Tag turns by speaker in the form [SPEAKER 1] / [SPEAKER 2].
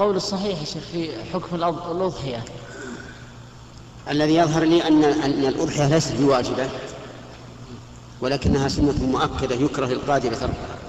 [SPEAKER 1] القول الصحيح يا شيخ في حكم الأضحية.
[SPEAKER 2] الذي يظهر لي أن أن الأضحية ليست بواجبة ولكنها سنة مؤكدة يكره القادر تركها